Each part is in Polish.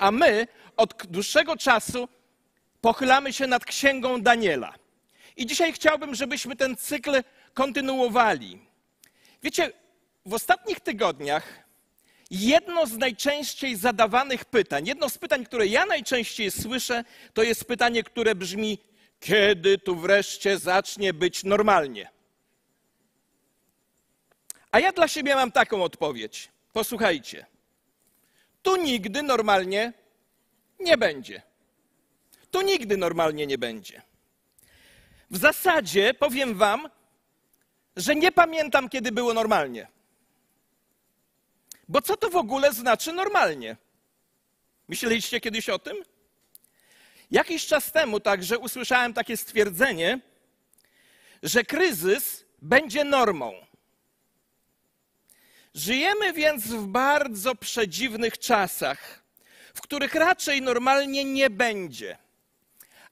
a my od dłuższego czasu pochylamy się nad księgą Daniela. I dzisiaj chciałbym, żebyśmy ten cykl kontynuowali. Wiecie, w ostatnich tygodniach jedno z najczęściej zadawanych pytań, jedno z pytań, które ja najczęściej słyszę, to jest pytanie, które brzmi: kiedy tu wreszcie zacznie być normalnie? A ja dla siebie mam taką odpowiedź. Posłuchajcie. Tu nigdy normalnie nie będzie. Tu nigdy normalnie nie będzie. W zasadzie powiem Wam, że nie pamiętam, kiedy było normalnie. Bo co to w ogóle znaczy normalnie? Myśleliście kiedyś o tym? Jakiś czas temu także usłyszałem takie stwierdzenie, że kryzys będzie normą. Żyjemy więc w bardzo przedziwnych czasach, w których raczej normalnie nie będzie.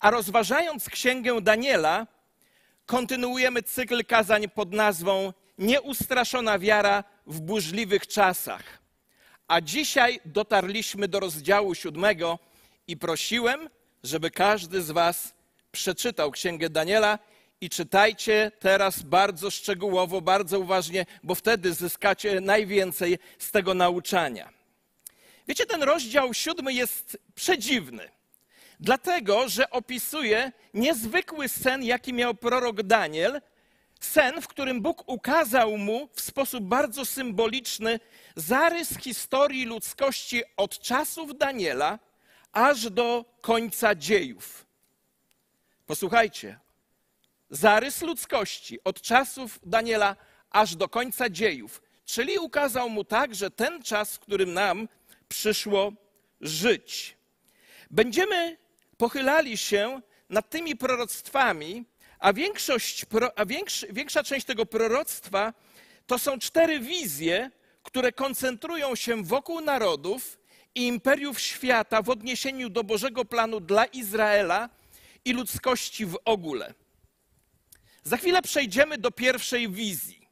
A rozważając księgę Daniela, kontynuujemy cykl kazań pod nazwą Nieustraszona wiara w burzliwych czasach. A dzisiaj dotarliśmy do rozdziału siódmego i prosiłem, żeby każdy z Was przeczytał księgę Daniela i czytajcie teraz bardzo szczegółowo, bardzo uważnie, bo wtedy zyskacie najwięcej z tego nauczania. Wiecie, ten rozdział siódmy jest przedziwny. Dlatego, że opisuje niezwykły sen, jaki miał prorok Daniel. Sen, w którym Bóg ukazał mu w sposób bardzo symboliczny zarys historii ludzkości od czasów Daniela aż do końca dziejów. Posłuchajcie. Zarys ludzkości od czasów Daniela aż do końca dziejów. Czyli ukazał mu także ten czas, w którym nam przyszło żyć. Będziemy pochylali się nad tymi proroctwami, a, większość, a większy, większa część tego proroctwa to są cztery wizje, które koncentrują się wokół narodów i imperiów świata w odniesieniu do Bożego planu dla Izraela i ludzkości w ogóle. Za chwilę przejdziemy do pierwszej wizji.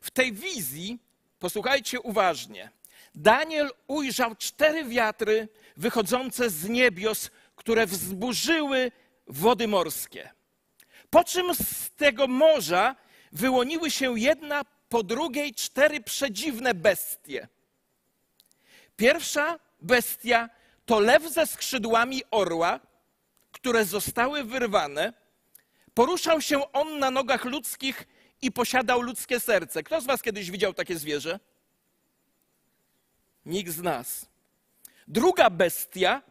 W tej wizji, posłuchajcie uważnie, Daniel ujrzał cztery wiatry wychodzące z niebios, które wzburzyły wody morskie. Po czym z tego morza wyłoniły się jedna po drugiej cztery przedziwne bestie. Pierwsza bestia to lew ze skrzydłami orła, które zostały wyrwane. Poruszał się on na nogach ludzkich i posiadał ludzkie serce. Kto z Was kiedyś widział takie zwierzę? Nikt z nas. Druga bestia,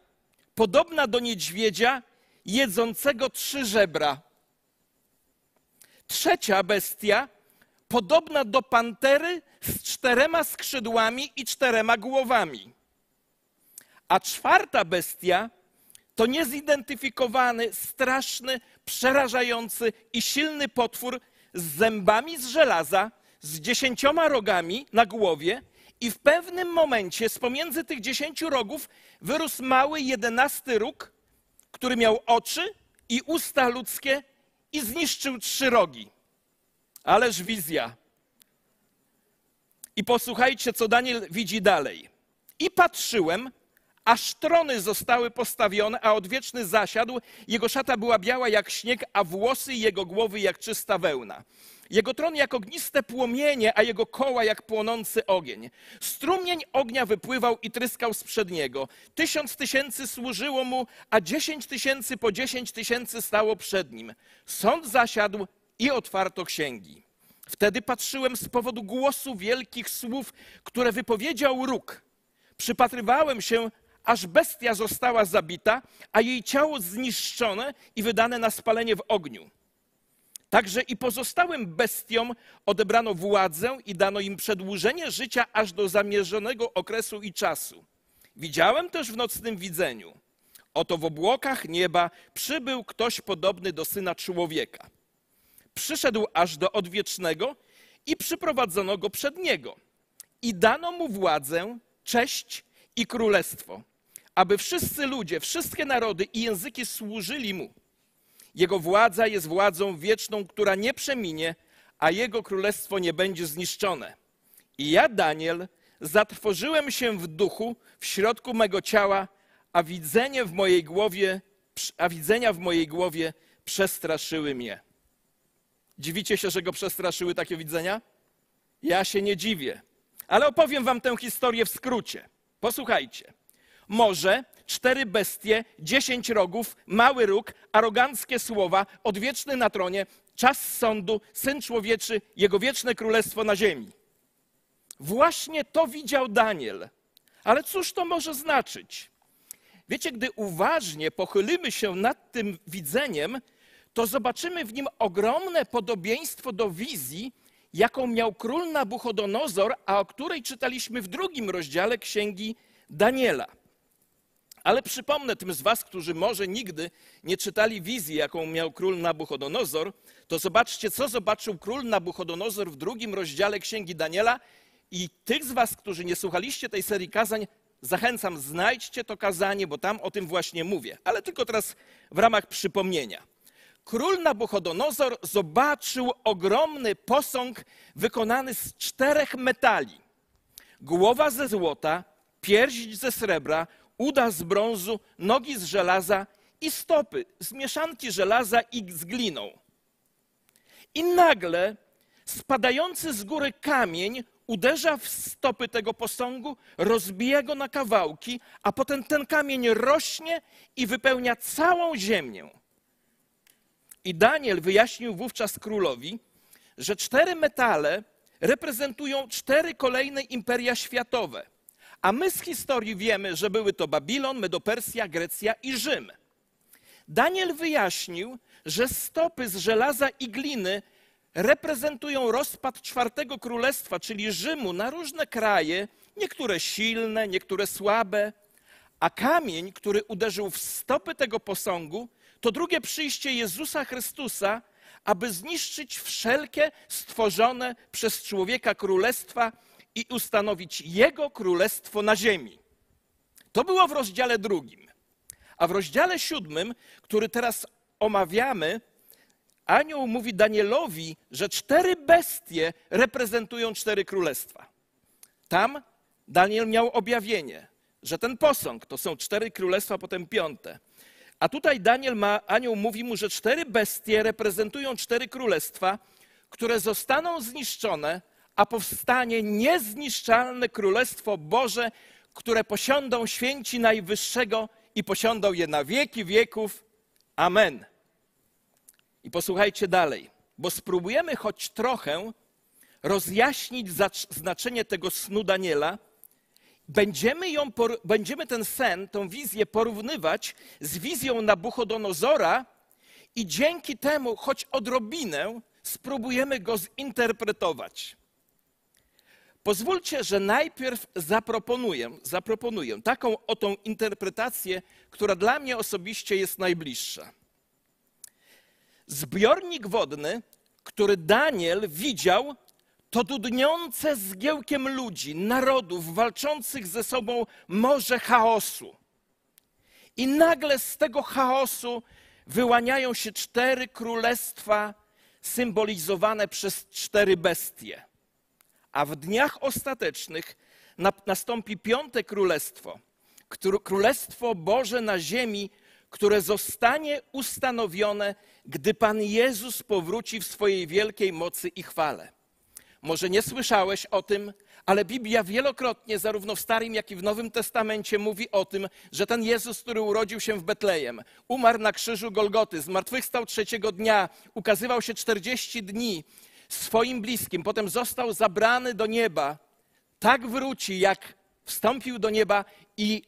podobna do niedźwiedzia, jedzącego trzy żebra. Trzecia bestia, podobna do pantery z czterema skrzydłami i czterema głowami. A czwarta bestia to niezidentyfikowany, straszny, przerażający i silny potwór z zębami z żelaza, z dziesięcioma rogami na głowie i w pewnym momencie z pomiędzy tych dziesięciu rogów wyrósł mały jedenasty róg, który miał oczy i usta ludzkie i zniszczył trzy rogi. Ależ wizja. I posłuchajcie, co Daniel widzi dalej. I patrzyłem, aż trony zostały postawione, a odwieczny zasiadł. Jego szata była biała jak śnieg, a włosy jego głowy jak czysta wełna. Jego tron jak ogniste płomienie, a jego koła jak płonący ogień. Strumień ognia wypływał i tryskał z przedniego. Tysiąc tysięcy służyło mu, a dziesięć tysięcy po dziesięć tysięcy stało przed nim. Sąd zasiadł i otwarto księgi. Wtedy patrzyłem z powodu głosu wielkich słów, które wypowiedział róg. Przypatrywałem się, aż bestia została zabita, a jej ciało zniszczone i wydane na spalenie w ogniu. Także i pozostałym bestiom odebrano władzę i dano im przedłużenie życia aż do zamierzonego okresu i czasu. Widziałem też w nocnym widzeniu. Oto w obłokach nieba przybył ktoś podobny do syna człowieka. Przyszedł aż do odwiecznego i przyprowadzono go przed niego. I dano mu władzę, cześć i królestwo, aby wszyscy ludzie, wszystkie narody i języki służyli mu. Jego władza jest władzą wieczną, która nie przeminie, a jego królestwo nie będzie zniszczone. I ja, Daniel, zatrwożyłem się w duchu w środku mego ciała, a widzenie w mojej głowie, a widzenia w mojej głowie przestraszyły mnie. Dziwicie się, że go przestraszyły takie widzenia? Ja się nie dziwię. Ale opowiem wam tę historię w skrócie. Posłuchajcie. Morze, cztery bestie, dziesięć rogów, mały róg, aroganckie słowa, odwieczny na tronie, czas sądu, syn człowieczy, jego wieczne królestwo na ziemi. Właśnie to widział Daniel. Ale cóż to może znaczyć? Wiecie, gdy uważnie pochylimy się nad tym widzeniem, to zobaczymy w nim ogromne podobieństwo do wizji, jaką miał król Nabuchodonozor, a o której czytaliśmy w drugim rozdziale księgi Daniela. Ale przypomnę tym z Was, którzy może nigdy nie czytali wizji, jaką miał król Nabuchodonozor, to zobaczcie, co zobaczył król Nabuchodonozor w drugim rozdziale księgi Daniela. I tych z Was, którzy nie słuchaliście tej serii kazań, zachęcam, znajdźcie to kazanie, bo tam o tym właśnie mówię. Ale tylko teraz w ramach przypomnienia. Król Nabuchodonozor zobaczył ogromny posąg wykonany z czterech metali. Głowa ze złota, pierś ze srebra, uda z brązu, nogi z żelaza i stopy z mieszanki żelaza i z gliną. I nagle spadający z góry kamień uderza w stopy tego posągu, rozbija go na kawałki, a potem ten kamień rośnie i wypełnia całą ziemię. I Daniel wyjaśnił wówczas królowi, że cztery metale reprezentują cztery kolejne imperia światowe. A my z historii wiemy, że były to Babilon, Medopersja, Grecja i Rzym. Daniel wyjaśnił, że stopy z żelaza i gliny reprezentują rozpad czwartego królestwa, czyli Rzymu, na różne kraje, niektóre silne, niektóre słabe. A kamień, który uderzył w stopy tego posągu, to drugie przyjście Jezusa Chrystusa, aby zniszczyć wszelkie stworzone przez człowieka królestwa i ustanowić Jego królestwo na ziemi. To było w rozdziale drugim. A w rozdziale siódmym, który teraz omawiamy, anioł mówi Danielowi, że cztery bestie reprezentują cztery królestwa. Tam Daniel miał objawienie, że ten posąg to są cztery królestwa, potem piąte. A tutaj Daniel ma, anioł mówi mu, że cztery bestie reprezentują cztery królestwa, które zostaną zniszczone, a powstanie niezniszczalne Królestwo Boże, które posiądą święci Najwyższego i posiądą je na wieki wieków. Amen. I posłuchajcie dalej, bo spróbujemy choć trochę rozjaśnić znaczenie tego snu Daniela. Będziemy, ją, będziemy ten sen, tą wizję porównywać z wizją Nabuchodonozora i dzięki temu, choć odrobinę, spróbujemy go zinterpretować. Pozwólcie, że najpierw zaproponuję, zaproponuję taką oto interpretację, która dla mnie osobiście jest najbliższa. Zbiornik wodny, który Daniel widział, to dudniące zgiełkiem ludzi, narodów walczących ze sobą morze chaosu. I nagle z tego chaosu wyłaniają się cztery królestwa symbolizowane przez cztery bestie a w dniach ostatecznych nastąpi piąte królestwo, królestwo Boże na ziemi, które zostanie ustanowione, gdy Pan Jezus powróci w swojej wielkiej mocy i chwale. Może nie słyszałeś o tym, ale Biblia wielokrotnie, zarówno w Starym, jak i w Nowym Testamencie, mówi o tym, że ten Jezus, który urodził się w Betlejem, umarł na krzyżu Golgoty, zmartwychwstał trzeciego dnia, ukazywał się 40 dni, swoim bliskim, potem został zabrany do nieba, tak wróci, jak wstąpił do nieba i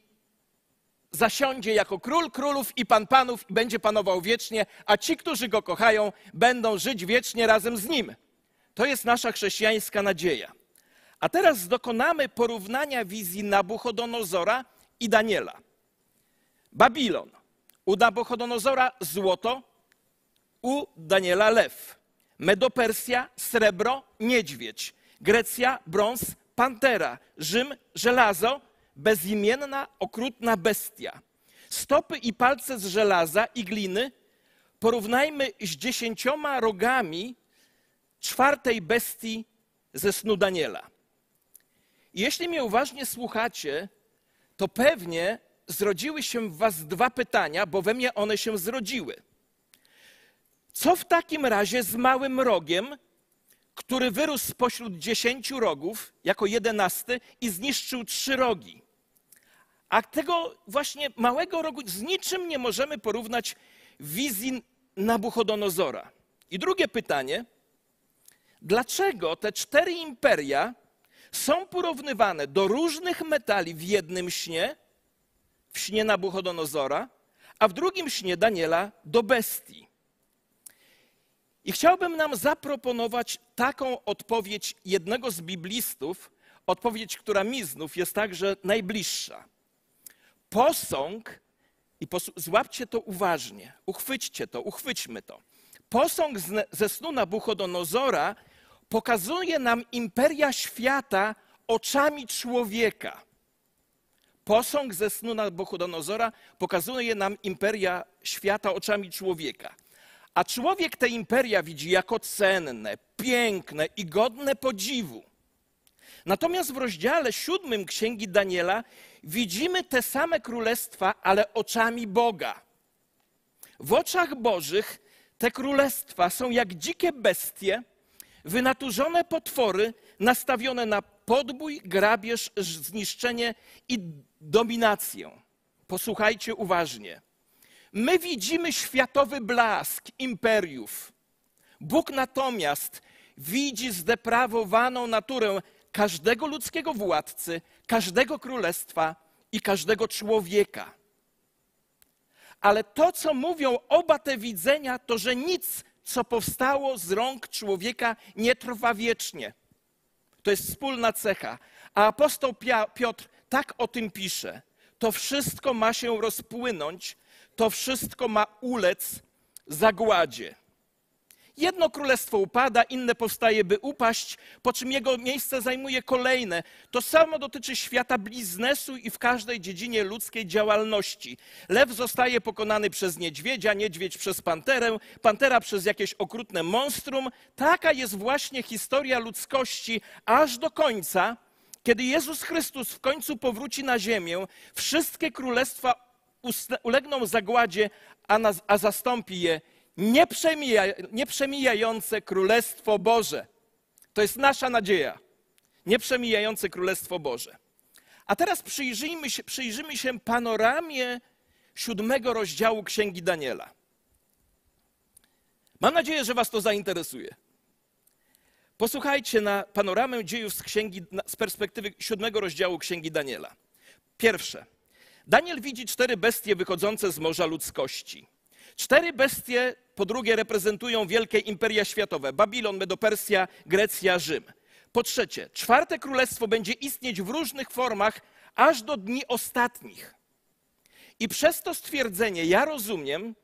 zasiądzie jako król królów i pan panów i będzie panował wiecznie, a ci, którzy go kochają, będą żyć wiecznie razem z nim. To jest nasza chrześcijańska nadzieja. A teraz dokonamy porównania wizji Nabuchodonozora i Daniela. Babilon. U Nabuchodonozora złoto, u Daniela lew. Medopersja, srebro, niedźwiedź. Grecja, brąz, pantera. Rzym, żelazo, bezimienna, okrutna bestia. Stopy i palce z żelaza i gliny porównajmy z dziesięcioma rogami czwartej bestii ze snu Daniela. Jeśli mnie uważnie słuchacie, to pewnie zrodziły się w was dwa pytania, bo we mnie one się zrodziły. Co w takim razie z małym rogiem, który wyrósł spośród dziesięciu rogów jako jedenasty i zniszczył trzy rogi? A tego właśnie małego rogu z niczym nie możemy porównać wizji Nabuchodonozora. I drugie pytanie, dlaczego te cztery imperia są porównywane do różnych metali w jednym śnie, w śnie Nabuchodonozora, a w drugim śnie Daniela do bestii? I chciałbym nam zaproponować taką odpowiedź jednego z biblistów, odpowiedź, która mi znów jest także najbliższa. Posąg, i złapcie to uważnie, uchwyćcie to, uchwyćmy to. Posąg ze snu Nabuchodonozora pokazuje nam imperia świata oczami człowieka. Posąg ze snu Nabuchodonozora pokazuje nam imperia świata oczami człowieka. A człowiek te imperia widzi jako cenne, piękne i godne podziwu. Natomiast w rozdziale siódmym Księgi Daniela widzimy te same królestwa, ale oczami Boga. W oczach Bożych te królestwa są jak dzikie bestie, wynaturzone potwory, nastawione na podbój, grabież, zniszczenie i dominację. Posłuchajcie uważnie. My widzimy światowy blask imperiów. Bóg natomiast widzi zdeprawowaną naturę każdego ludzkiego władcy, każdego królestwa i każdego człowieka. Ale to, co mówią oba te widzenia, to że nic, co powstało z rąk człowieka, nie trwa wiecznie. To jest wspólna cecha. A apostoł Piotr tak o tym pisze. To wszystko ma się rozpłynąć, to wszystko ma ulec zagładzie. Jedno królestwo upada, inne powstaje, by upaść, po czym jego miejsce zajmuje kolejne. To samo dotyczy świata biznesu i w każdej dziedzinie ludzkiej działalności. Lew zostaje pokonany przez niedźwiedzia, niedźwiedź przez panterę, pantera przez jakieś okrutne monstrum. Taka jest właśnie historia ludzkości aż do końca, kiedy Jezus Chrystus w końcu powróci na ziemię. Wszystkie królestwa ulegną zagładzie, a, a zastąpi je nieprzemija, nieprzemijające Królestwo Boże. To jest nasza nadzieja. Nieprzemijające Królestwo Boże. A teraz przyjrzyjmy się, się panoramie siódmego rozdziału Księgi Daniela. Mam nadzieję, że Was to zainteresuje. Posłuchajcie na panoramę dziejów z, księgi, z perspektywy siódmego rozdziału Księgi Daniela. Pierwsze. Daniel widzi cztery bestie wychodzące z morza ludzkości. Cztery bestie, po drugie, reprezentują wielkie imperia światowe: Babilon, Medopersja, Grecja, Rzym. Po trzecie, czwarte królestwo będzie istnieć w różnych formach aż do dni ostatnich. I przez to stwierdzenie ja rozumiem,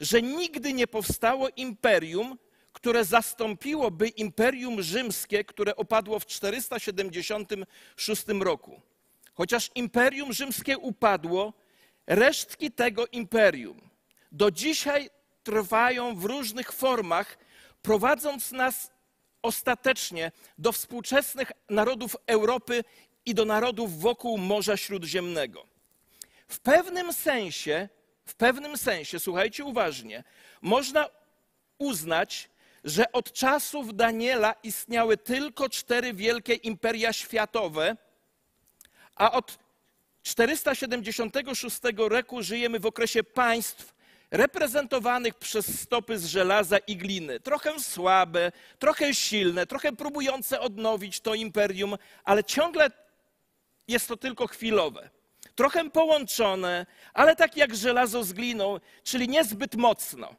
że nigdy nie powstało imperium, które zastąpiłoby imperium rzymskie, które opadło w 476 roku. Chociaż imperium rzymskie upadło, resztki tego imperium do dzisiaj trwają w różnych formach, prowadząc nas ostatecznie do współczesnych narodów Europy i do narodów wokół Morza Śródziemnego. W pewnym sensie, w pewnym sensie, słuchajcie uważnie, można uznać, że od czasów Daniela istniały tylko cztery wielkie imperia światowe, a od 476 roku żyjemy w okresie państw reprezentowanych przez stopy z żelaza i gliny. Trochę słabe, trochę silne, trochę próbujące odnowić to imperium, ale ciągle jest to tylko chwilowe. Trochę połączone, ale tak jak żelazo z gliną, czyli niezbyt mocno.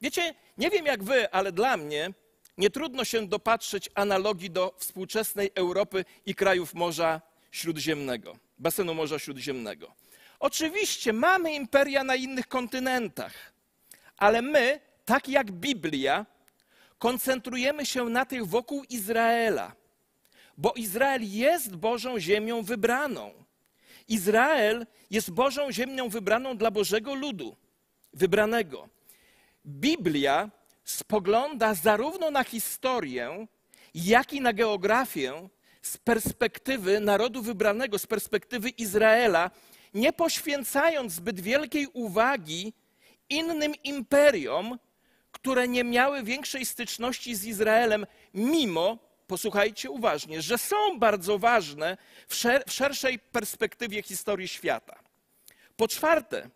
Wiecie, nie wiem jak wy, ale dla mnie nie trudno się dopatrzeć analogii do współczesnej Europy i krajów Morza Śródziemnego, basenu Morza Śródziemnego. Oczywiście mamy imperia na innych kontynentach, ale my, tak jak Biblia, koncentrujemy się na tych wokół Izraela, bo Izrael jest Bożą ziemią wybraną. Izrael jest Bożą ziemią wybraną dla Bożego ludu, wybranego. Biblia spogląda zarówno na historię, jak i na geografię z perspektywy narodu wybranego, z perspektywy Izraela, nie poświęcając zbyt wielkiej uwagi innym imperiom, które nie miały większej styczności z Izraelem, mimo, posłuchajcie uważnie, że są bardzo ważne w, szer w szerszej perspektywie historii świata. Po czwarte,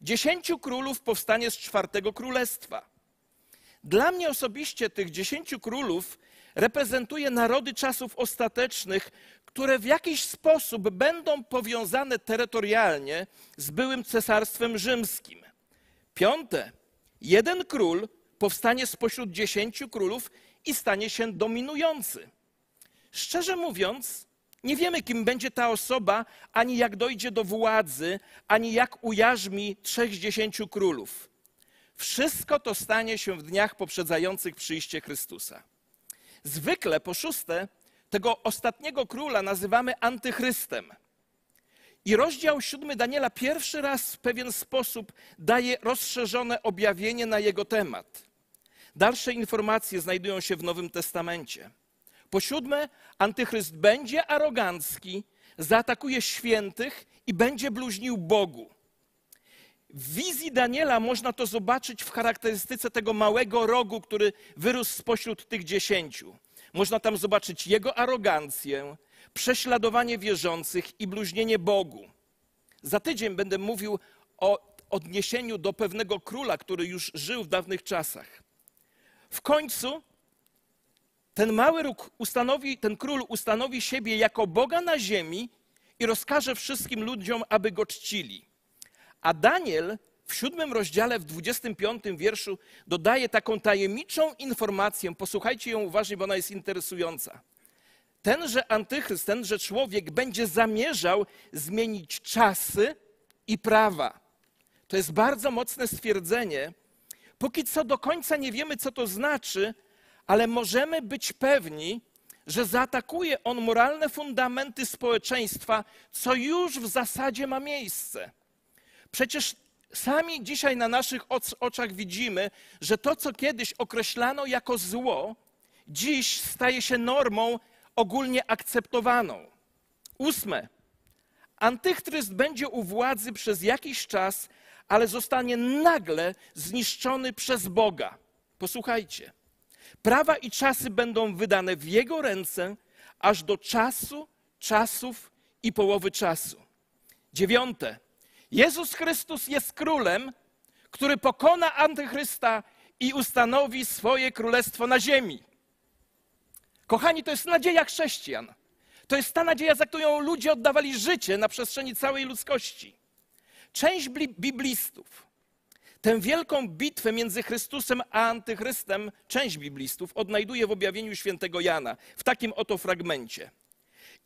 dziesięciu królów powstanie z czwartego królestwa. Dla mnie osobiście tych dziesięciu królów reprezentuje narody czasów ostatecznych, które w jakiś sposób będą powiązane terytorialnie z byłym cesarstwem rzymskim. Piąte, jeden król powstanie spośród dziesięciu królów i stanie się dominujący. Szczerze mówiąc, nie wiemy, kim będzie ta osoba, ani jak dojdzie do władzy, ani jak ujarzmi trzech z dziesięciu królów. Wszystko to stanie się w dniach poprzedzających przyjście Chrystusa. Zwykle, po szóste, tego ostatniego króla nazywamy antychrystem. I rozdział siódmy Daniela pierwszy raz w pewien sposób daje rozszerzone objawienie na jego temat. Dalsze informacje znajdują się w Nowym Testamencie. Po siódme, antychryst będzie arogancki, zaatakuje świętych i będzie bluźnił Bogu. W wizji Daniela można to zobaczyć w charakterystyce tego małego rogu, który wyrósł spośród tych dziesięciu. Można tam zobaczyć jego arogancję, prześladowanie wierzących i bluźnienie Bogu. Za tydzień będę mówił o odniesieniu do pewnego króla, który już żył w dawnych czasach. W końcu ten mały róg ustanowi, ten król ustanowi siebie jako Boga na ziemi i rozkaże wszystkim ludziom, aby go czcili. A Daniel w siódmym rozdziale, w dwudziestym piątym wierszu dodaje taką tajemniczą informację. Posłuchajcie ją uważnie, bo ona jest interesująca. Tenże antychryst, tenże człowiek będzie zamierzał zmienić czasy i prawa. To jest bardzo mocne stwierdzenie. Póki co do końca nie wiemy, co to znaczy, ale możemy być pewni, że zaatakuje on moralne fundamenty społeczeństwa, co już w zasadzie ma miejsce. Przecież sami dzisiaj na naszych oczach widzimy, że to, co kiedyś określano jako zło, dziś staje się normą ogólnie akceptowaną. Ósme. Antychryst będzie u władzy przez jakiś czas, ale zostanie nagle zniszczony przez Boga. Posłuchajcie. Prawa i czasy będą wydane w jego ręce aż do czasu, czasów i połowy czasu. Dziewiąte. Jezus Chrystus jest królem, który pokona antychrysta i ustanowi swoje królestwo na ziemi. Kochani, to jest nadzieja chrześcijan. To jest ta nadzieja, za którą ludzie oddawali życie na przestrzeni całej ludzkości. Część biblistów tę wielką bitwę między Chrystusem a Antychrystem, część biblistów odnajduje w objawieniu świętego Jana, w takim oto fragmencie.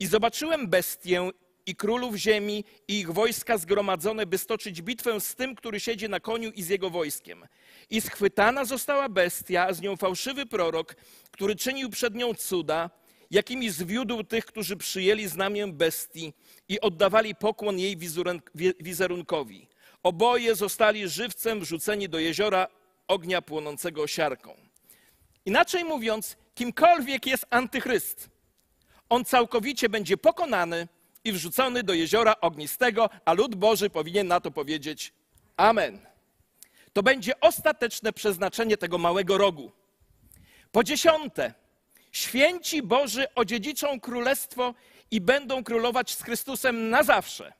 I zobaczyłem bestię i królów ziemi i ich wojska zgromadzone, by stoczyć bitwę z tym, który siedzi na koniu i z jego wojskiem. I schwytana została bestia, a z nią fałszywy prorok, który czynił przed nią cuda, jakimi zwiódł tych, którzy przyjęli znamię bestii i oddawali pokłon jej wizerunkowi. Oboje zostali żywcem wrzuceni do jeziora ognia płonącego siarką. Inaczej mówiąc, kimkolwiek jest antychryst, on całkowicie będzie pokonany i wrzucony do jeziora ognistego, a lud Boży powinien na to powiedzieć Amen. To będzie ostateczne przeznaczenie tego małego rogu. Po dziesiąte, święci Boży odziedziczą królestwo i będą królować z Chrystusem na zawsze.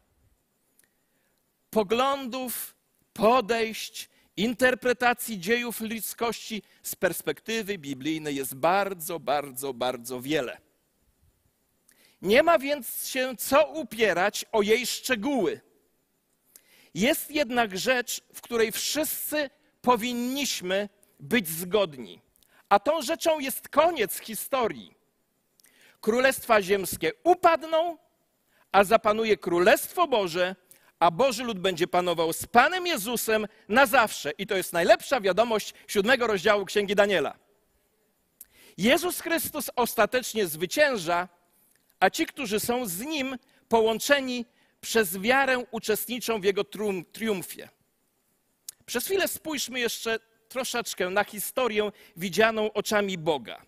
Poglądów, podejść, interpretacji dziejów ludzkości z perspektywy biblijnej jest bardzo, bardzo, bardzo wiele. Nie ma więc się co upierać o jej szczegóły. Jest jednak rzecz, w której wszyscy powinniśmy być zgodni. A tą rzeczą jest koniec historii. Królestwa ziemskie upadną, a zapanuje Królestwo Boże, a Boży lud będzie panował z Panem Jezusem na zawsze. I to jest najlepsza wiadomość siódmego rozdziału Księgi Daniela. Jezus Chrystus ostatecznie zwycięża, a ci, którzy są z Nim połączeni przez wiarę, uczestniczą w Jego triumfie. Przez chwilę spójrzmy jeszcze troszeczkę na historię widzianą oczami Boga.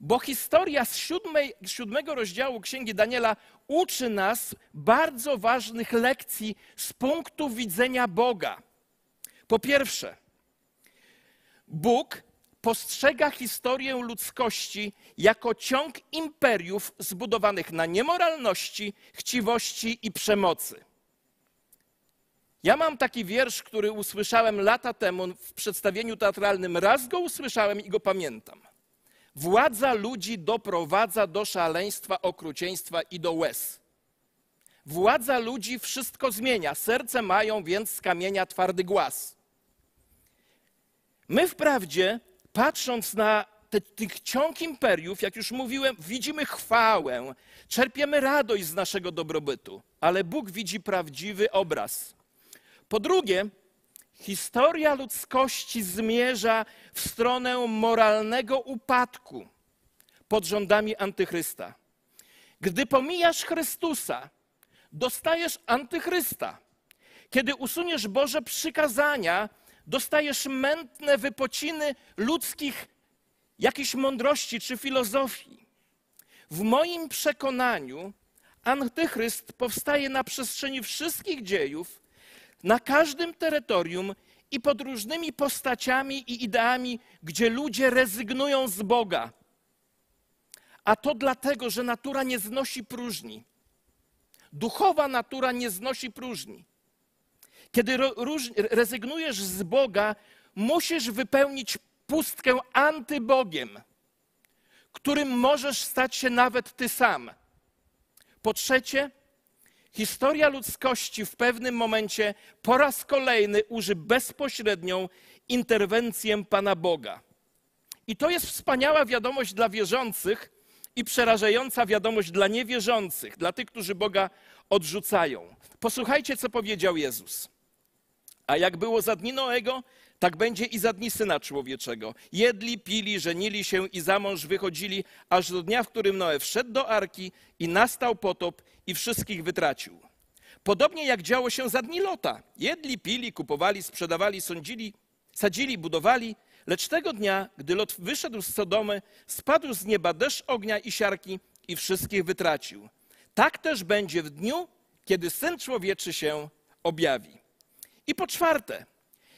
Bo historia z siódmej, siódmego rozdziału Księgi Daniela uczy nas bardzo ważnych lekcji z punktu widzenia Boga. Po pierwsze, Bóg postrzega historię ludzkości jako ciąg imperiów zbudowanych na niemoralności, chciwości i przemocy. Ja mam taki wiersz, który usłyszałem lata temu w przedstawieniu teatralnym. Raz go usłyszałem i go pamiętam. Władza ludzi doprowadza do szaleństwa, okrucieństwa i do łez. Władza ludzi wszystko zmienia. Serce mają więc z kamienia twardy głaz. My wprawdzie, patrząc na te, tych ciąg imperiów, jak już mówiłem, widzimy chwałę, czerpiemy radość z naszego dobrobytu, ale Bóg widzi prawdziwy obraz. Po drugie, historia ludzkości zmierza w stronę moralnego upadku pod rządami antychrysta. Gdy pomijasz Chrystusa, dostajesz antychrysta. Kiedy usuniesz Boże przykazania, dostajesz mętne wypociny ludzkich jakiejś mądrości czy filozofii. W moim przekonaniu antychryst powstaje na przestrzeni wszystkich dziejów, na każdym terytorium i pod różnymi postaciami i ideami, gdzie ludzie rezygnują z Boga. A to dlatego, że natura nie znosi próżni. Duchowa natura nie znosi próżni. Kiedy rezygnujesz z Boga, musisz wypełnić pustkę antybogiem, którym możesz stać się nawet ty sam. Po trzecie, historia ludzkości w pewnym momencie po raz kolejny uży bezpośrednią interwencję Pana Boga. I to jest wspaniała wiadomość dla wierzących i przerażająca wiadomość dla niewierzących, dla tych, którzy Boga odrzucają. Posłuchajcie, co powiedział Jezus. A jak było za dni Noego, tak będzie i za dni Syna Człowieczego. Jedli, pili, żenili się i za mąż wychodzili, aż do dnia, w którym Noe wszedł do arki i nastał potop i wszystkich wytracił. Podobnie jak działo się za dni Lota. Jedli, pili, kupowali, sprzedawali, sądzili, sadzili, budowali, lecz tego dnia, gdy Lot wyszedł z Sodomy, spadł z nieba deszcz ognia i siarki i wszystkich wytracił. Tak też będzie w dniu, kiedy Syn Człowieczy się objawi. I po czwarte,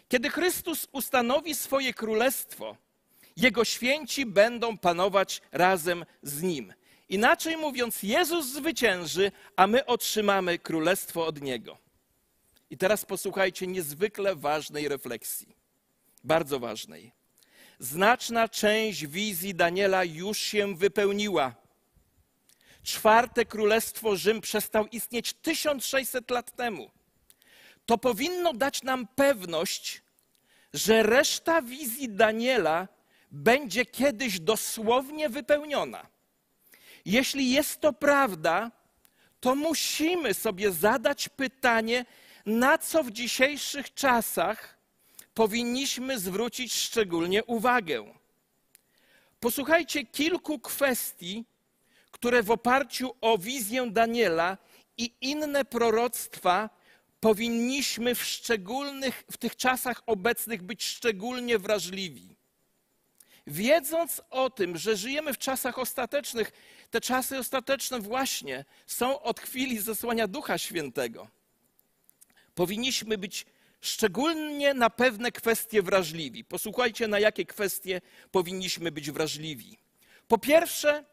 kiedy Chrystus ustanowi swoje królestwo, Jego święci będą panować razem z Nim. Inaczej mówiąc, Jezus zwycięży, a my otrzymamy królestwo od Niego. I teraz posłuchajcie niezwykle ważnej refleksji, bardzo ważnej. Znaczna część wizji Daniela już się wypełniła. Czwarte królestwo Rzym przestał istnieć 1600 lat temu to powinno dać nam pewność, że reszta wizji Daniela będzie kiedyś dosłownie wypełniona. Jeśli jest to prawda, to musimy sobie zadać pytanie, na co w dzisiejszych czasach powinniśmy zwrócić szczególnie uwagę. Posłuchajcie kilku kwestii, które w oparciu o wizję Daniela i inne proroctwa powinniśmy w szczególnych, w tych czasach obecnych być szczególnie wrażliwi. Wiedząc o tym, że żyjemy w czasach ostatecznych, te czasy ostateczne właśnie są od chwili zesłania Ducha Świętego. Powinniśmy być szczególnie na pewne kwestie wrażliwi. Posłuchajcie, na jakie kwestie powinniśmy być wrażliwi. Po pierwsze,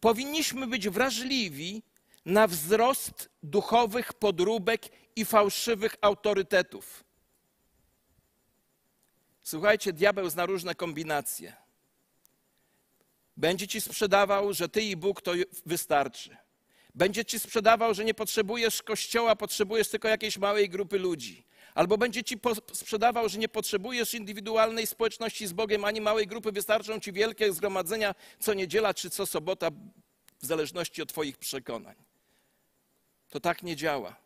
powinniśmy być wrażliwi na wzrost duchowych podróbek i fałszywych autorytetów. Słuchajcie, diabeł zna różne kombinacje. Będzie ci sprzedawał, że ty i Bóg to wystarczy. Będzie ci sprzedawał, że nie potrzebujesz kościoła, potrzebujesz tylko jakiejś małej grupy ludzi. Albo będzie ci sprzedawał, że nie potrzebujesz indywidualnej społeczności z Bogiem ani małej grupy, wystarczą ci wielkie zgromadzenia co niedziela czy co sobota, w zależności od Twoich przekonań. To tak nie działa.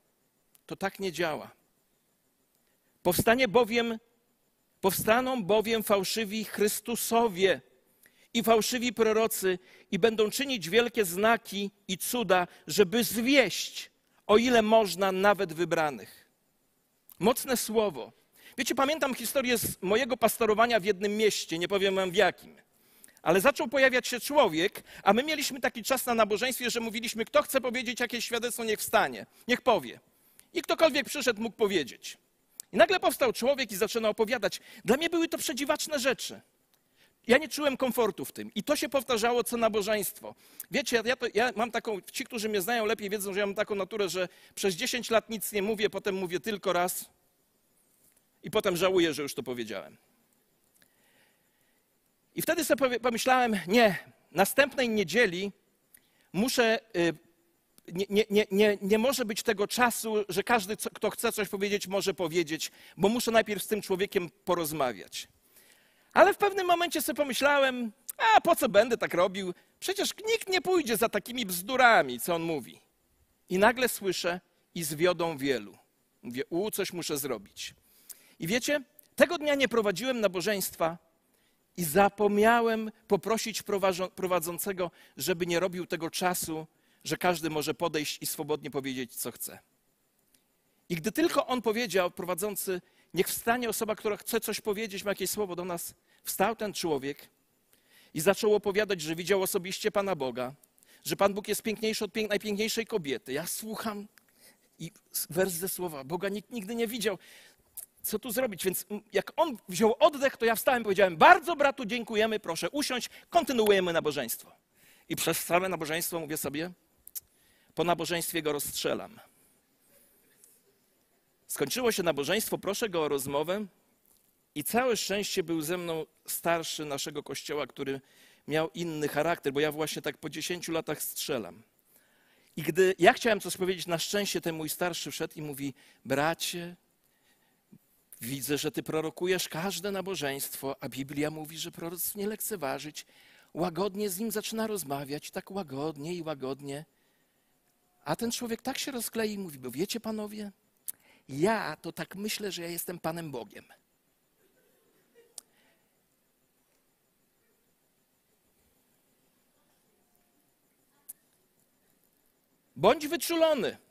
To tak nie działa. Powstanie bowiem, powstaną bowiem fałszywi Chrystusowie i fałszywi prorocy i będą czynić wielkie znaki i cuda, żeby zwieść, o ile można, nawet wybranych. Mocne słowo. Wiecie, pamiętam historię z mojego pastorowania w jednym mieście, nie powiem wam w jakim, Ale zaczął pojawiać się człowiek, a my mieliśmy taki czas na nabożeństwie, że mówiliśmy, kto chce powiedzieć jakieś świadectwo, niech wstanie, niech powie. I ktokolwiek przyszedł, mógł powiedzieć. I nagle powstał człowiek i zaczyna opowiadać. Dla mnie były to przedziwaczne rzeczy. Ja nie czułem komfortu w tym. I to się powtarzało co nabożeństwo. Wiecie, ja, to, ja mam taką, ci, którzy mnie znają lepiej, wiedzą, że ja mam taką naturę, że przez 10 lat nic nie mówię, potem mówię tylko raz i potem żałuję, że już to powiedziałem. I wtedy sobie pomyślałem, nie, następnej niedzieli muszę, y, nie, nie, nie, nie, może być tego czasu, że każdy, kto chce coś powiedzieć, może powiedzieć, bo muszę najpierw z tym człowiekiem porozmawiać. Ale w pewnym momencie sobie pomyślałem, a po co będę tak robił? Przecież nikt nie pójdzie za takimi bzdurami, co on mówi. I nagle słyszę, i zwiodą wielu. Mówię, u, coś muszę zrobić. I wiecie, tego dnia nie prowadziłem nabożeństwa i zapomniałem poprosić prowadzącego, żeby nie robił tego czasu, że każdy może podejść i swobodnie powiedzieć, co chce. I gdy tylko on powiedział, prowadzący, niech wstanie osoba, która chce coś powiedzieć, ma jakieś słowo do nas, wstał ten człowiek i zaczął opowiadać, że widział osobiście Pana Boga, że Pan Bóg jest piękniejszy od pięk najpiękniejszej kobiety. Ja słucham i wers ze słowa, Boga nikt nigdy nie widział co tu zrobić? Więc jak on wziął oddech, to ja wstałem i powiedziałem: Bardzo bratu dziękujemy, proszę usiąść, kontynuujemy nabożeństwo. I przez całe nabożeństwo mówię sobie: Po nabożeństwie go rozstrzelam. Skończyło się nabożeństwo, proszę go o rozmowę. I całe szczęście był ze mną starszy naszego kościoła, który miał inny charakter, bo ja właśnie tak po 10 latach strzelam. I gdy ja chciałem coś powiedzieć, na szczęście ten mój starszy wszedł i mówi: Bracie, Widzę, że ty prorokujesz każde nabożeństwo, a Biblia mówi, że proroc nie lekceważyć. Łagodnie z nim zaczyna rozmawiać, tak łagodnie i łagodnie. A ten człowiek tak się rozklei i mówi, bo wiecie panowie, ja to tak myślę, że ja jestem Panem Bogiem. Bądź wyczulony.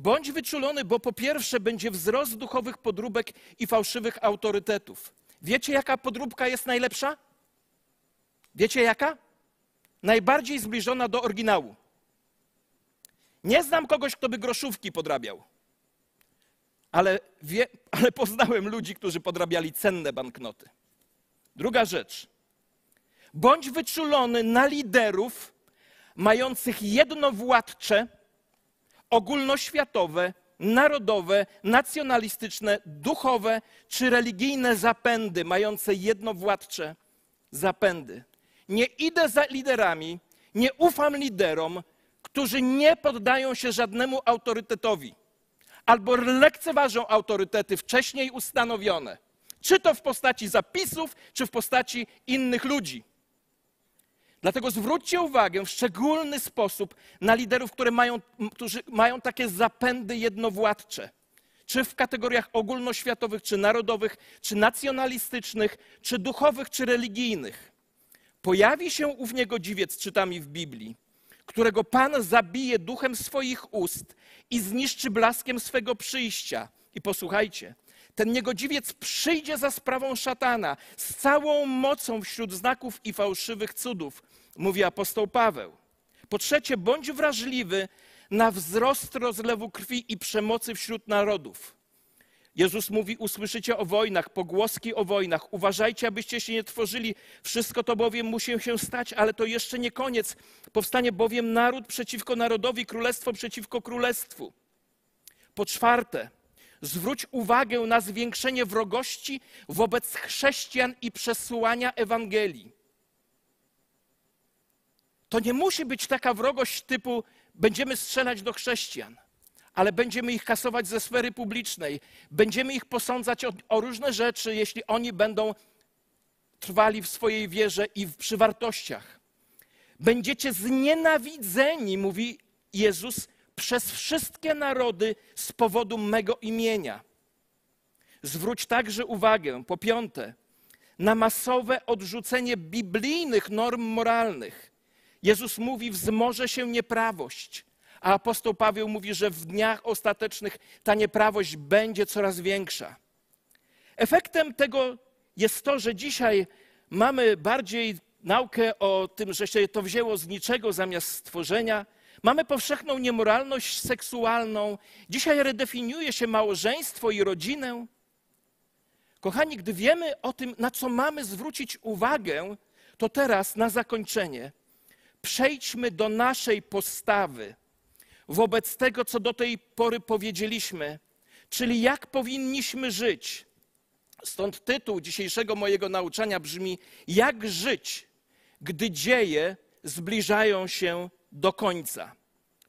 Bądź wyczulony, bo po pierwsze będzie wzrost duchowych podróbek i fałszywych autorytetów. Wiecie, jaka podróbka jest najlepsza? Wiecie jaka? Najbardziej zbliżona do oryginału. Nie znam kogoś, kto by groszówki podrabiał. Ale, wie, ale poznałem ludzi, którzy podrabiali cenne banknoty. Druga rzecz. Bądź wyczulony na liderów mających jednowładcze, ogólnoświatowe, narodowe, nacjonalistyczne, duchowe czy religijne zapędy mające jednowładcze zapędy. Nie idę za liderami, nie ufam liderom, którzy nie poddają się żadnemu autorytetowi albo lekceważą autorytety wcześniej ustanowione, czy to w postaci zapisów, czy w postaci innych ludzi. Dlatego zwróćcie uwagę w szczególny sposób na liderów, mają, którzy mają takie zapędy jednowładcze. Czy w kategoriach ogólnoświatowych, czy narodowych, czy nacjonalistycznych, czy duchowych, czy religijnych. Pojawi się ów niegodziwiec, czytamy w Biblii, którego Pan zabije duchem swoich ust i zniszczy blaskiem swego przyjścia. I posłuchajcie, ten niegodziwiec przyjdzie za sprawą szatana z całą mocą wśród znaków i fałszywych cudów, mówi apostoł Paweł. Po trzecie, bądź wrażliwy na wzrost rozlewu krwi i przemocy wśród narodów. Jezus mówi: Usłyszycie o wojnach, pogłoski o wojnach. Uważajcie, abyście się nie tworzyli. Wszystko to bowiem musi się stać, ale to jeszcze nie koniec. Powstanie bowiem naród przeciwko narodowi, królestwo przeciwko królestwu. Po czwarte, zwróć uwagę na zwiększenie wrogości wobec chrześcijan i przesyłania Ewangelii. To nie musi być taka wrogość typu będziemy strzelać do chrześcijan, ale będziemy ich kasować ze sfery publicznej, będziemy ich posądzać o, o różne rzeczy, jeśli oni będą trwali w swojej wierze i przy wartościach. Będziecie znienawidzeni, mówi Jezus, przez wszystkie narody z powodu mego imienia. Zwróć także uwagę, po piąte, na masowe odrzucenie biblijnych norm moralnych. Jezus mówi, wzmoże się nieprawość, a apostoł Paweł mówi, że w dniach ostatecznych ta nieprawość będzie coraz większa. Efektem tego jest to, że dzisiaj mamy bardziej naukę o tym, że się to wzięło z niczego zamiast stworzenia. Mamy powszechną niemoralność seksualną. Dzisiaj redefiniuje się małżeństwo i rodzinę. Kochani, gdy wiemy o tym, na co mamy zwrócić uwagę, to teraz na zakończenie przejdźmy do naszej postawy wobec tego, co do tej pory powiedzieliśmy, czyli jak powinniśmy żyć. Stąd tytuł dzisiejszego mojego nauczania brzmi: Jak żyć, gdy dzieje zbliżają się do końca?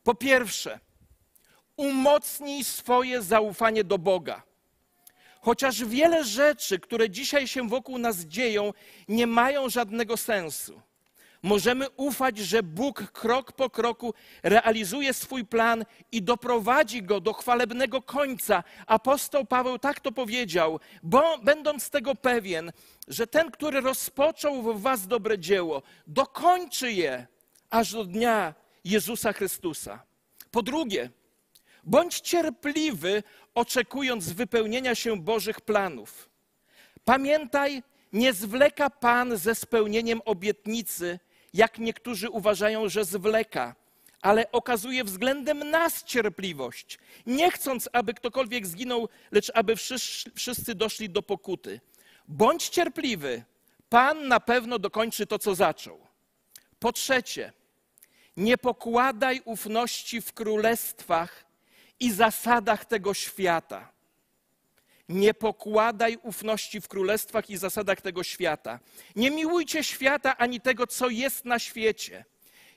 Po pierwsze, umocnij swoje zaufanie do Boga. Chociaż wiele rzeczy, które dzisiaj się wokół nas dzieją, nie mają żadnego sensu. Możemy ufać, że Bóg krok po kroku realizuje swój plan i doprowadzi go do chwalebnego końca. Apostoł Paweł tak to powiedział, bo będąc tego pewien, że ten, który rozpoczął w was dobre dzieło, dokończy je aż do dnia Jezusa Chrystusa. Po drugie, bądź cierpliwy, oczekując wypełnienia się Bożych planów. Pamiętaj, nie zwleka Pan ze spełnieniem obietnicy, jak niektórzy uważają, że zwleka, ale okazuje względem nas cierpliwość, nie chcąc, aby ktokolwiek zginął, lecz aby wszyscy doszli do pokuty. Bądź cierpliwy, Pan na pewno dokończy to, co zaczął. Po trzecie, nie pokładaj ufności w królestwach i zasadach tego świata. Nie pokładaj ufności w królestwach i zasadach tego świata. Nie miłujcie świata ani tego, co jest na świecie.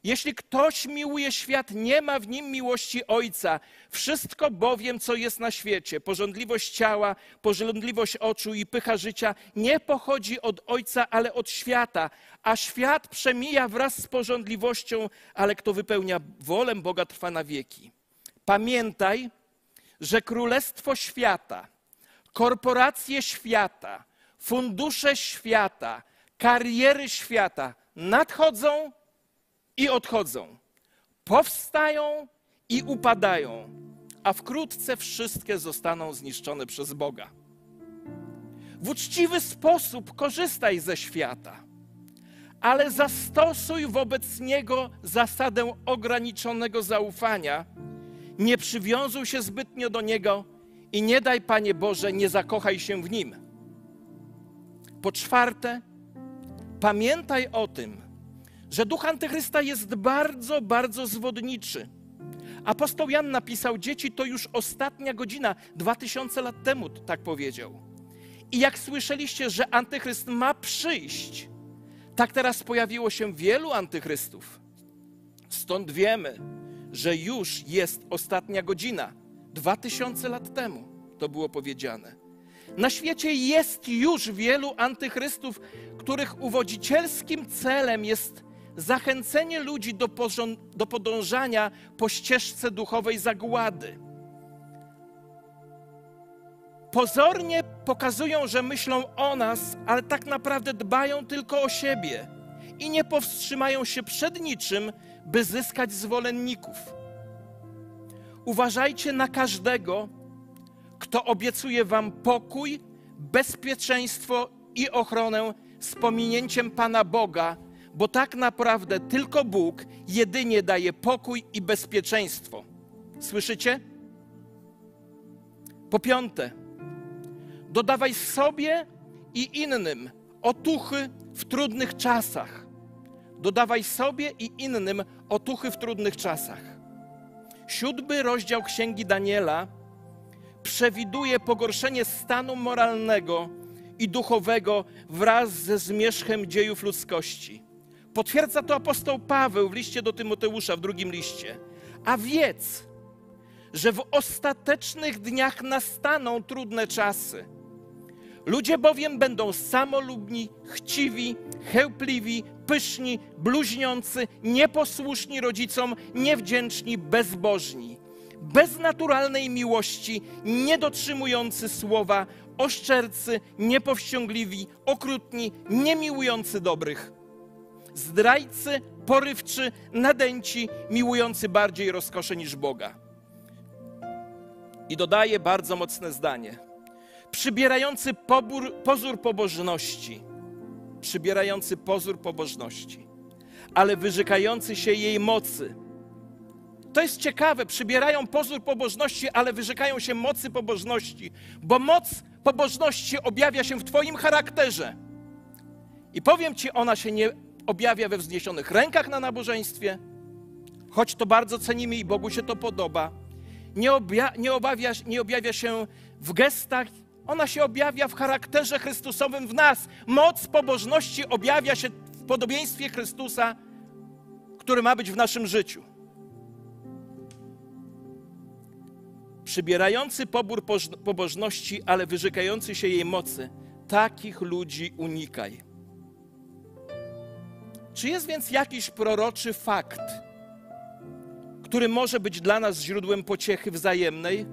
Jeśli ktoś miłuje świat, nie ma w nim miłości Ojca. Wszystko bowiem, co jest na świecie, porządliwość ciała, porządliwość oczu i pycha życia, nie pochodzi od Ojca, ale od świata. A świat przemija wraz z porządliwością, ale kto wypełnia wolę Boga, trwa na wieki. Pamiętaj, że królestwo świata, korporacje świata, fundusze świata, kariery świata nadchodzą i odchodzą, powstają i upadają, a wkrótce wszystkie zostaną zniszczone przez Boga. W uczciwy sposób korzystaj ze świata, ale zastosuj wobec niego zasadę ograniczonego zaufania. Nie przywiązuj się zbytnio do niego i nie daj, Panie Boże, nie zakochaj się w nim. Po czwarte, pamiętaj o tym, że duch antychrysta jest bardzo, bardzo zwodniczy. Apostoł Jan napisał: Dzieci, to już ostatnia godzina, dwa tysiące lat temu tak powiedział. I jak słyszeliście, że antychryst ma przyjść, tak teraz pojawiło się wielu antychrystów. Stąd wiemy, że już jest ostatnia godzina. Dwa tysiące lat temu to było powiedziane. Na świecie jest już wielu antychrystów, których uwodzicielskim celem jest zachęcenie ludzi do, do podążania po ścieżce duchowej zagłady. Pozornie pokazują, że myślą o nas, ale tak naprawdę dbają tylko o siebie i nie powstrzymają się przed niczym, by zyskać zwolenników. Uważajcie na każdego, kto obiecuje Wam pokój, bezpieczeństwo i ochronę z pominięciem Pana Boga, bo tak naprawdę tylko Bóg jedynie daje pokój i bezpieczeństwo. Słyszycie? Po piąte, dodawaj sobie i innym otuchy w trudnych czasach. Dodawaj sobie i innym otuchy w trudnych czasach. Siódmy rozdział Księgi Daniela przewiduje pogorszenie stanu moralnego i duchowego wraz ze zmierzchem dziejów ludzkości. Potwierdza to apostoł Paweł w liście do Tymoteusza w drugim liście. A wiedz, że w ostatecznych dniach nastaną trudne czasy. Ludzie bowiem będą samolubni, chciwi, chełpliwi, pyszni, bluźniący, nieposłuszni rodzicom, niewdzięczni, bezbożni, bez naturalnej miłości, niedotrzymujący słowa, oszczercy, niepowściągliwi, okrutni, niemiłujący dobrych zdrajcy, porywczy, nadęci, miłujący bardziej rozkosze niż Boga. I dodaje bardzo mocne zdanie. Przybierający pobór, pozór pobożności, przybierający pozór pobożności, ale wyrzekający się jej mocy. To jest ciekawe, przybierają pozór pobożności, ale wyrzekają się mocy pobożności, bo moc pobożności objawia się w Twoim charakterze. I powiem Ci, ona się nie objawia we wzniesionych rękach na nabożeństwie, choć to bardzo cenimy i Bogu się to podoba. Nie, obja nie, obawia, nie objawia się w gestach, ona się objawia w charakterze Chrystusowym w nas. Moc pobożności objawia się w podobieństwie Chrystusa, który ma być w naszym życiu. Przybierający pobór pobożności, ale wyrzekający się jej mocy, takich ludzi unikaj. Czy jest więc jakiś proroczy fakt, który może być dla nas źródłem pociechy wzajemnej?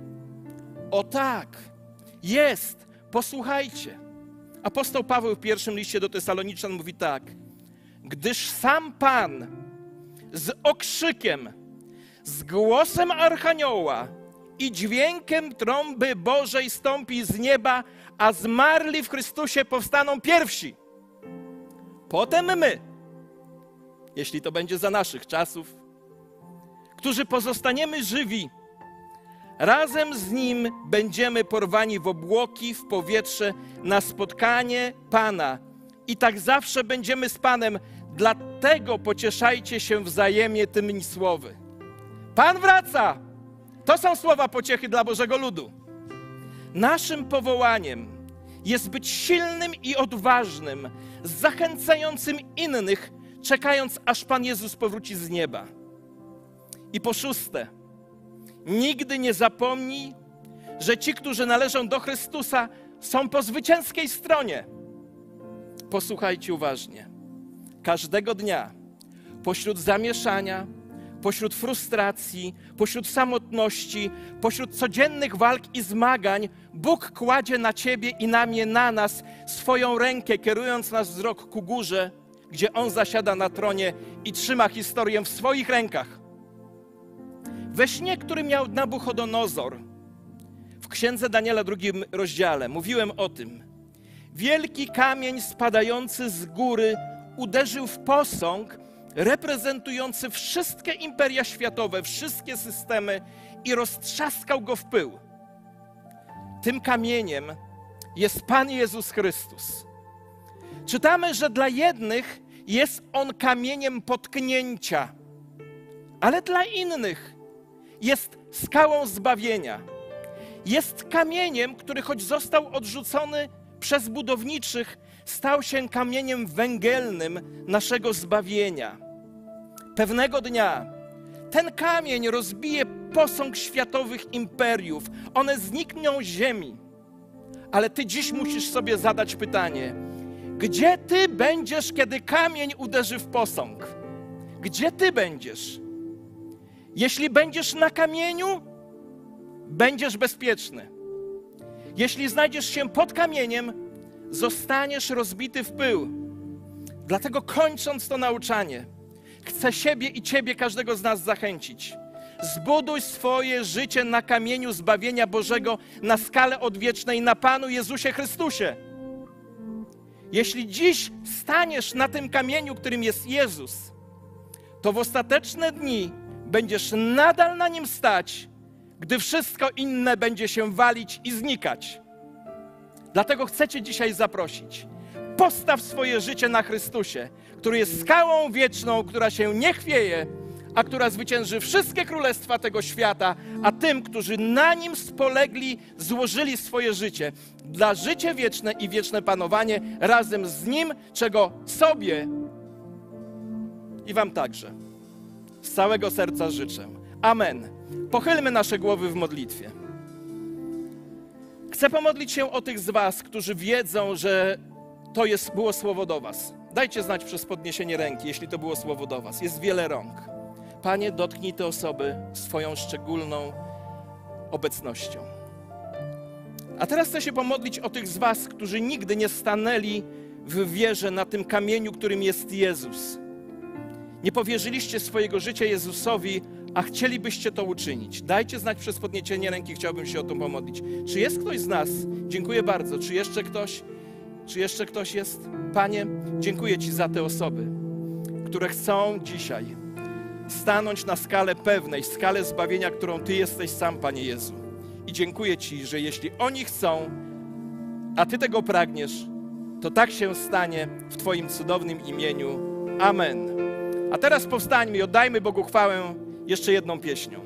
O tak, jest. Posłuchajcie. Apostoł Paweł w pierwszym liście do Tesaloniczan mówi tak: Gdyż sam Pan z okrzykiem, z głosem archanioła i dźwiękiem trąby Bożej stąpi z nieba, a zmarli w Chrystusie powstaną pierwsi. Potem my, jeśli to będzie za naszych czasów, którzy pozostaniemy żywi, razem z Nim będziemy porwani w obłoki, w powietrze, na spotkanie Pana. I tak zawsze będziemy z Panem, dlatego pocieszajcie się wzajemnie tymi słowy. Pan wraca! To są słowa pociechy dla Bożego ludu. Naszym powołaniem jest być silnym i odważnym, zachęcającym innych czekając aż Pan Jezus powróci z nieba. I po szóste, nigdy nie zapomnij, że ci, którzy należą do Chrystusa, są po zwycięskiej stronie. Posłuchajcie uważnie. Każdego dnia, pośród zamieszania, pośród frustracji, pośród samotności, pośród codziennych walk i zmagań, Bóg kładzie na ciebie i na mnie, na nas swoją rękę, kierując nasz wzrok ku górze gdzie on zasiada na tronie i trzyma historię w swoich rękach. We śnie, który miał Nabuchodonozor, w księdze Daniela drugim rozdziale, mówiłem o tym. Wielki kamień spadający z góry uderzył w posąg reprezentujący wszystkie imperia światowe, wszystkie systemy i roztrzaskał go w pył. Tym kamieniem jest Pan Jezus Chrystus. Czytamy, że dla jednych jest on kamieniem potknięcia, ale dla innych jest skałą zbawienia. Jest kamieniem, który choć został odrzucony przez budowniczych, stał się kamieniem węgielnym naszego zbawienia. Pewnego dnia ten kamień rozbije posąg światowych imperiów, one znikną z ziemi. Ale ty dziś musisz sobie zadać pytanie: gdzie ty będziesz, kiedy kamień uderzy w posąg? Gdzie ty będziesz? Jeśli będziesz na kamieniu, będziesz bezpieczny. Jeśli znajdziesz się pod kamieniem, zostaniesz rozbity w pył. Dlatego kończąc to nauczanie, chcę siebie i ciebie, każdego z nas zachęcić. Zbuduj swoje życie na kamieniu zbawienia Bożego, na skalę odwiecznej, na Panu Jezusie Chrystusie. Jeśli dziś staniesz na tym kamieniu, którym jest Jezus, to w ostateczne dni będziesz nadal na nim stać, gdy wszystko inne będzie się walić i znikać. Dlatego chcę Cię dzisiaj zaprosić. Postaw swoje życie na Chrystusie, który jest skałą wieczną, która się nie chwieje, a która zwycięży wszystkie królestwa tego świata, a tym, którzy na nim spolegli, złożyli swoje życie dla życia wieczne i wieczne panowanie razem z nim, czego sobie i Wam także z całego serca życzę. Amen. Pochylmy nasze głowy w modlitwie. Chcę pomodlić się o tych z Was, którzy wiedzą, że to jest, było słowo do Was. Dajcie znać przez podniesienie ręki, jeśli to było słowo do Was. Jest wiele rąk. Panie, dotknij te osoby swoją szczególną obecnością. A teraz chcę się pomodlić o tych z Was, którzy nigdy nie stanęli w wierze na tym kamieniu, którym jest Jezus. Nie powierzyliście swojego życia Jezusowi, a chcielibyście to uczynić. Dajcie znać przez podniesienie ręki, chciałbym się o to pomodlić. Czy jest ktoś z nas? Dziękuję bardzo. Czy jeszcze ktoś? Czy jeszcze ktoś jest? Panie, dziękuję Ci za te osoby, które chcą dzisiaj stanąć na skalę pewnej, skalę zbawienia, którą Ty jesteś sam, Panie Jezu. I dziękuję Ci, że jeśli oni chcą, a Ty tego pragniesz, to tak się stanie w Twoim cudownym imieniu. Amen. A teraz powstańmy i oddajmy Bogu chwałę jeszcze jedną pieśnią.